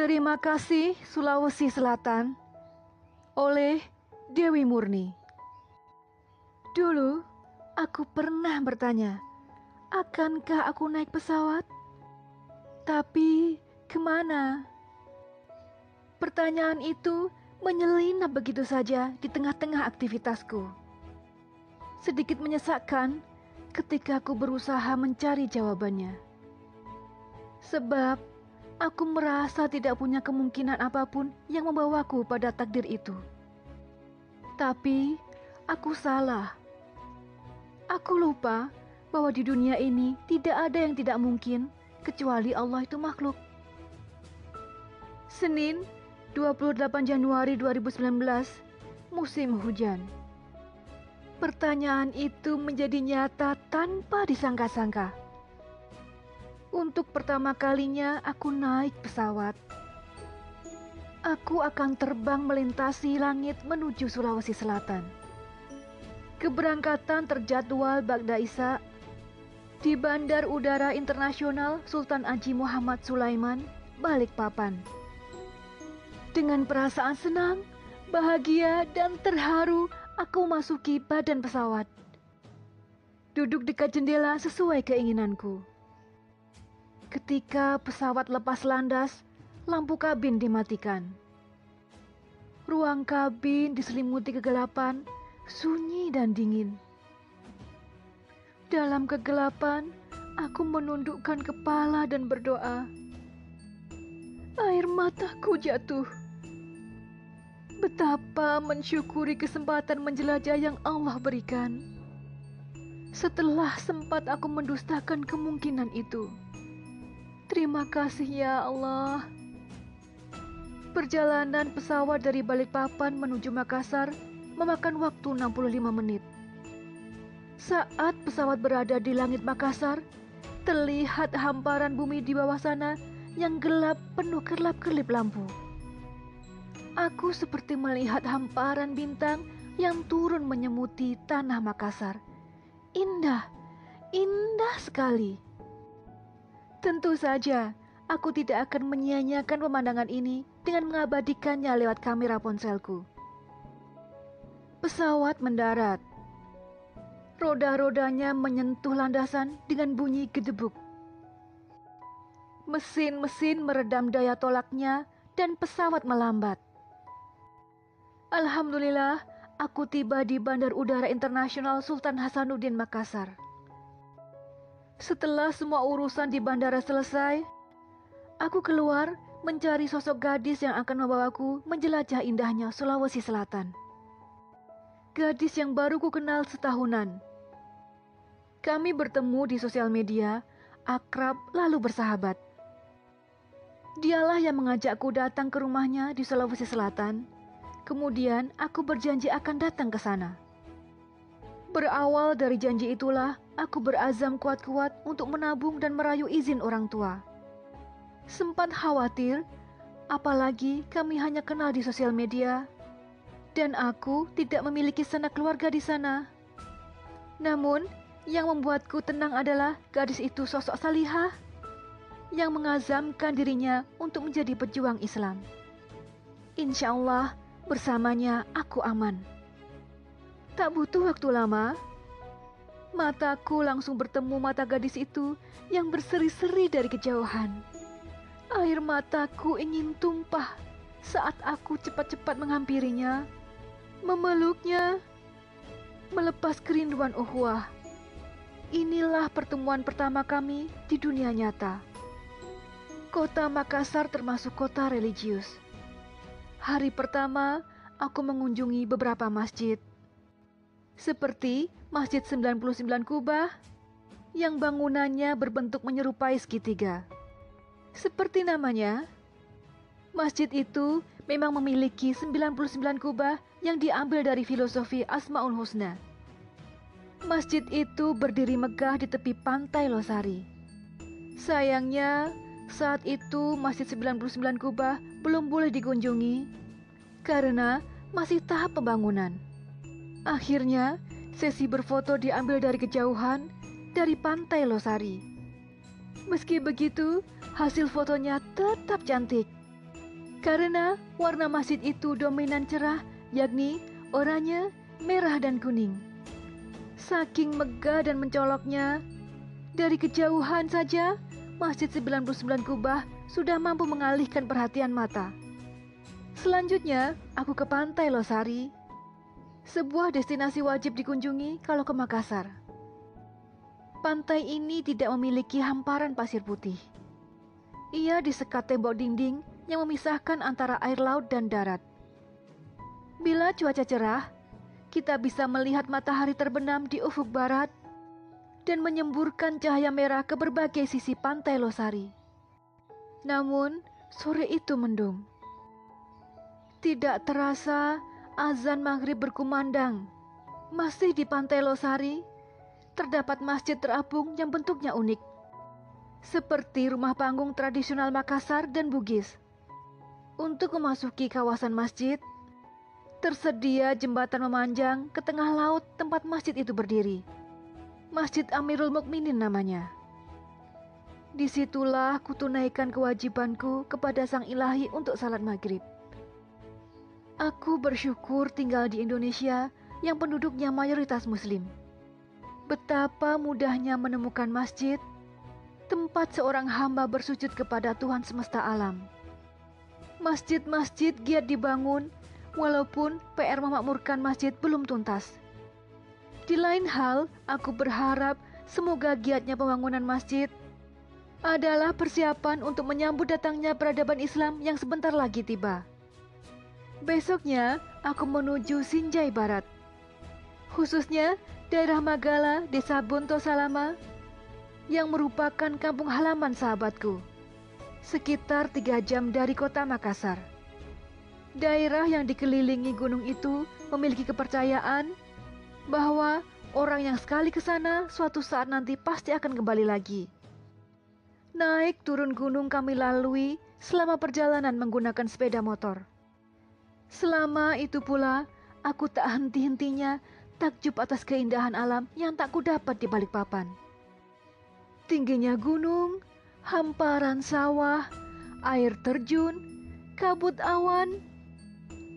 Terima kasih Sulawesi Selatan oleh Dewi Murni. Dulu aku pernah bertanya, akankah aku naik pesawat? Tapi ke mana? Pertanyaan itu menyelinap begitu saja di tengah-tengah aktivitasku. Sedikit menyesakkan ketika aku berusaha mencari jawabannya. Sebab aku merasa tidak punya kemungkinan apa pun yang membawaku pada takdir itu. Tapi aku salah. Aku lupa bahwa di dunia ini tidak ada yang tidak mungkin kecuali Allah itu makhluk. Senin, 28 Januari 2019, musim hujan. Pertanyaan itu menjadi nyata tanpa disangka-sangka. Untuk pertama kalinya aku naik pesawat. Aku akan terbang melintasi langit menuju Sulawesi Selatan. Keberangkatan terjadwal Bagda Isa di Bandar Udara Internasional Sultan Haji Muhammad Sulaiman, Balikpapan. Dengan perasaan senang, bahagia, dan terharu, aku masuki badan pesawat. Duduk dekat jendela sesuai keinginanku. Ketika pesawat lepas landas, lampu kabin dimatikan. Ruang kabin diselimuti kegelapan, sunyi dan dingin. Dalam kegelapan, aku menundukkan kepala dan berdoa. Air mataku jatuh. Betapa mensyukuri kesempatan menjelajah yang Allah berikan. Setelah sempat aku mendustakan kemungkinan itu. Terima kasih ya Allah. Perjalanan pesawat dari Balikpapan menuju Makassar memakan waktu 65 menit. Saat pesawat berada di langit Makassar, terlihat hamparan bumi di bawah sana yang gelap penuh kerlap-kerlip lampu. Aku seperti melihat hamparan bintang yang turun menyemuti tanah Makassar. Indah, indah sekali. Tentu saja, aku tidak akan menyia-nyiakan pemandangan ini dengan mengabadikannya lewat kamera ponselku. Pesawat mendarat. Roda-rodanya menyentuh landasan dengan bunyi gedebuk. Mesin-mesin meredam daya tolaknya dan pesawat melambat. Alhamdulillah, aku tiba di Bandar Udara Internasional Sultan Hasanuddin Makassar. Setelah semua urusan di bandara selesai, aku keluar mencari sosok gadis yang akan membawaku menjelajah indahnya Sulawesi Selatan. Gadis yang baru ku kenal setahunan. Kami bertemu di sosial media, akrab lalu bersahabat. Dialah yang mengajakku datang ke rumahnya di Sulawesi Selatan Kemudian aku berjanji akan datang ke sana. Berawal dari janji itulah, aku berazam kuat-kuat untuk menabung dan merayu izin orang tua. Sempat khawatir, apalagi kami hanya kenal di sosial media, dan aku tidak memiliki sanak keluarga di sana. Namun, yang membuatku tenang adalah gadis itu sosok salihah yang mengazamkan dirinya untuk menjadi pejuang Islam. Insya Allah, Bersamanya aku aman. Tak butuh waktu lama, mataku langsung bertemu mata gadis itu yang berseri-seri dari kejauhan. Air mataku ingin tumpah saat aku cepat-cepat menghampirinya, memeluknya, melepas kerinduan uhwah. Inilah pertemuan pertama kami di dunia nyata. Kota Makassar termasuk kota religius. Hari pertama, aku mengunjungi beberapa masjid. Seperti Masjid 99 Kubah yang bangunannya berbentuk menyerupai segitiga. Seperti namanya, masjid itu memang memiliki 99 kubah yang diambil dari filosofi Asmaul Husna. Masjid itu berdiri megah di tepi pantai Losari. Sayangnya, saat itu Masjid 99 Kubah belum boleh dikunjungi karena masih tahap pembangunan. Akhirnya, sesi berfoto diambil dari kejauhan dari pantai Losari. Meski begitu, hasil fotonya tetap cantik. Karena warna masjid itu dominan cerah, yakni oranye, merah, dan kuning. Saking megah dan mencoloknya, dari kejauhan saja, Masjid 99 Kubah sudah mampu mengalihkan perhatian mata. Selanjutnya, aku ke Pantai Losari, sebuah destinasi wajib dikunjungi kalau ke Makassar. Pantai ini tidak memiliki hamparan pasir putih. Ia disekat tembok dinding yang memisahkan antara air laut dan darat. Bila cuaca cerah, kita bisa melihat matahari terbenam di ufuk barat dan menyemburkan cahaya merah ke berbagai sisi pantai Losari. Namun, sore itu mendung. Tidak terasa azan maghrib berkumandang. Masih di pantai Losari, terdapat masjid terapung yang bentuknya unik. Seperti rumah panggung tradisional Makassar dan Bugis. Untuk memasuki kawasan masjid, tersedia jembatan memanjang ke tengah laut tempat masjid itu berdiri. Masjid Amirul Mukminin namanya. Di situlah kutunaikan kewajibanku kepada Sang Ilahi untuk salat maghrib. Aku bersyukur tinggal di Indonesia yang penduduknya mayoritas Muslim. Betapa mudahnya menemukan masjid, tempat seorang hamba bersujud kepada Tuhan semesta alam. Masjid-masjid giat dibangun, walaupun PR memakmurkan masjid belum tuntas. Di lain hal, aku berharap semoga giatnya pembangunan masjid adalah persiapan untuk menyambut datangnya peradaban Islam yang sebentar lagi tiba. Besoknya, aku menuju Sinjai Barat, khususnya daerah Magala, Desa Bonto Salama, yang merupakan kampung halaman sahabatku, sekitar tiga jam dari kota Makassar. Daerah yang dikelilingi gunung itu memiliki kepercayaan bahwa orang yang sekali ke sana suatu saat nanti pasti akan kembali lagi. Naik turun gunung kami lalui selama perjalanan menggunakan sepeda motor. Selama itu pula, aku tak henti-hentinya takjub atas keindahan alam yang tak kudapat di balik papan. Tingginya gunung, hamparan sawah, air terjun, kabut awan,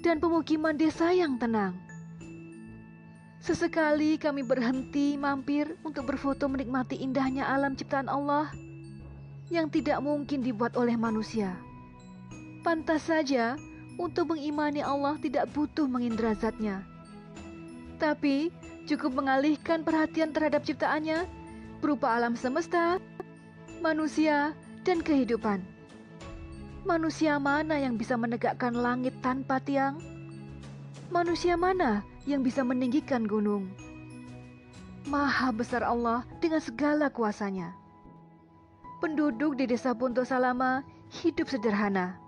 dan pemukiman desa yang tenang. Sesekali kami berhenti mampir untuk berfoto menikmati indahnya alam ciptaan Allah yang tidak mungkin dibuat oleh manusia. Pantas saja untuk mengimani Allah tidak butuh mengindra zatnya. Tapi cukup mengalihkan perhatian terhadap ciptaannya berupa alam semesta, manusia, dan kehidupan. Manusia mana yang bisa menegakkan langit tanpa tiang? Manusia mana yang bisa meninggikan gunung. Maha besar Allah dengan segala kuasanya. Penduduk di desa Punto Salama hidup sederhana.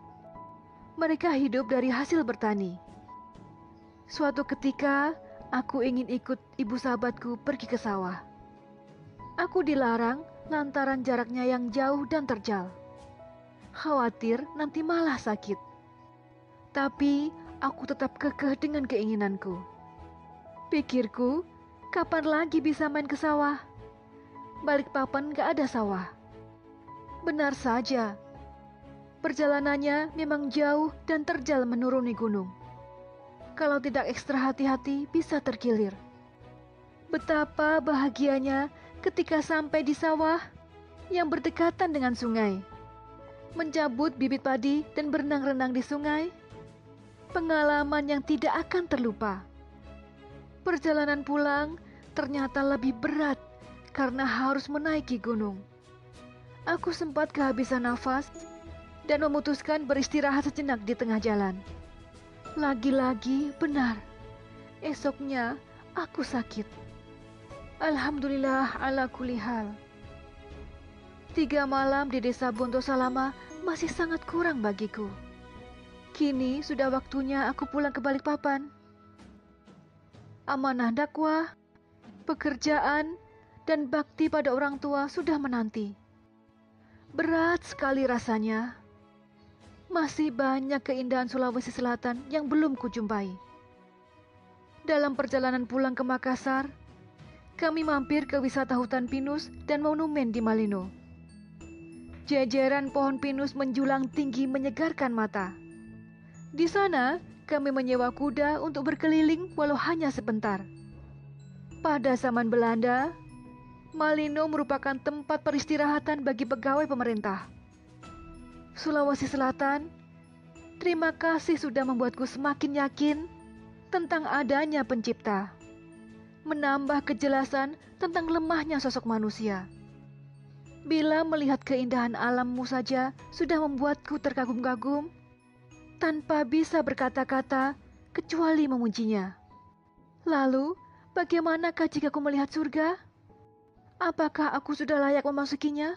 Mereka hidup dari hasil bertani. Suatu ketika, aku ingin ikut ibu sahabatku pergi ke sawah. Aku dilarang lantaran jaraknya yang jauh dan terjal. Khawatir nanti malah sakit. Tapi aku tetap kekeh dengan keinginanku. Pikirku, kapan lagi bisa main ke sawah? Balik papan gak ada sawah. Benar saja, perjalanannya memang jauh dan terjal menuruni gunung. Kalau tidak ekstra hati-hati, bisa terkilir. Betapa bahagianya ketika sampai di sawah yang berdekatan dengan sungai. Mencabut bibit padi dan berenang-renang di sungai. Pengalaman yang tidak akan terlupa. Perjalanan pulang ternyata lebih berat karena harus menaiki gunung. Aku sempat kehabisan nafas dan memutuskan beristirahat sejenak di tengah jalan. Lagi-lagi benar, esoknya aku sakit. Alhamdulillah ala kulihal. Tiga malam di desa Bonto Salama masih sangat kurang bagiku. Kini sudah waktunya aku pulang ke Balikpapan amanah dakwah, pekerjaan, dan bakti pada orang tua sudah menanti. Berat sekali rasanya. Masih banyak keindahan Sulawesi Selatan yang belum kujumpai. Dalam perjalanan pulang ke Makassar, kami mampir ke wisata hutan pinus dan monumen di Malino. Jajaran pohon pinus menjulang tinggi menyegarkan mata. Di sana, kami menyewa kuda untuk berkeliling walau hanya sebentar. Pada zaman Belanda, Malino merupakan tempat peristirahatan bagi pegawai pemerintah. Sulawesi Selatan, terima kasih sudah membuatku semakin yakin tentang adanya pencipta. Menambah kejelasan tentang lemahnya sosok manusia. Bila melihat keindahan alammu saja sudah membuatku terkagum-kagum, tanpa bisa berkata-kata kecuali memujinya. Lalu, bagaimanakah jika aku melihat surga? Apakah aku sudah layak memasukinya?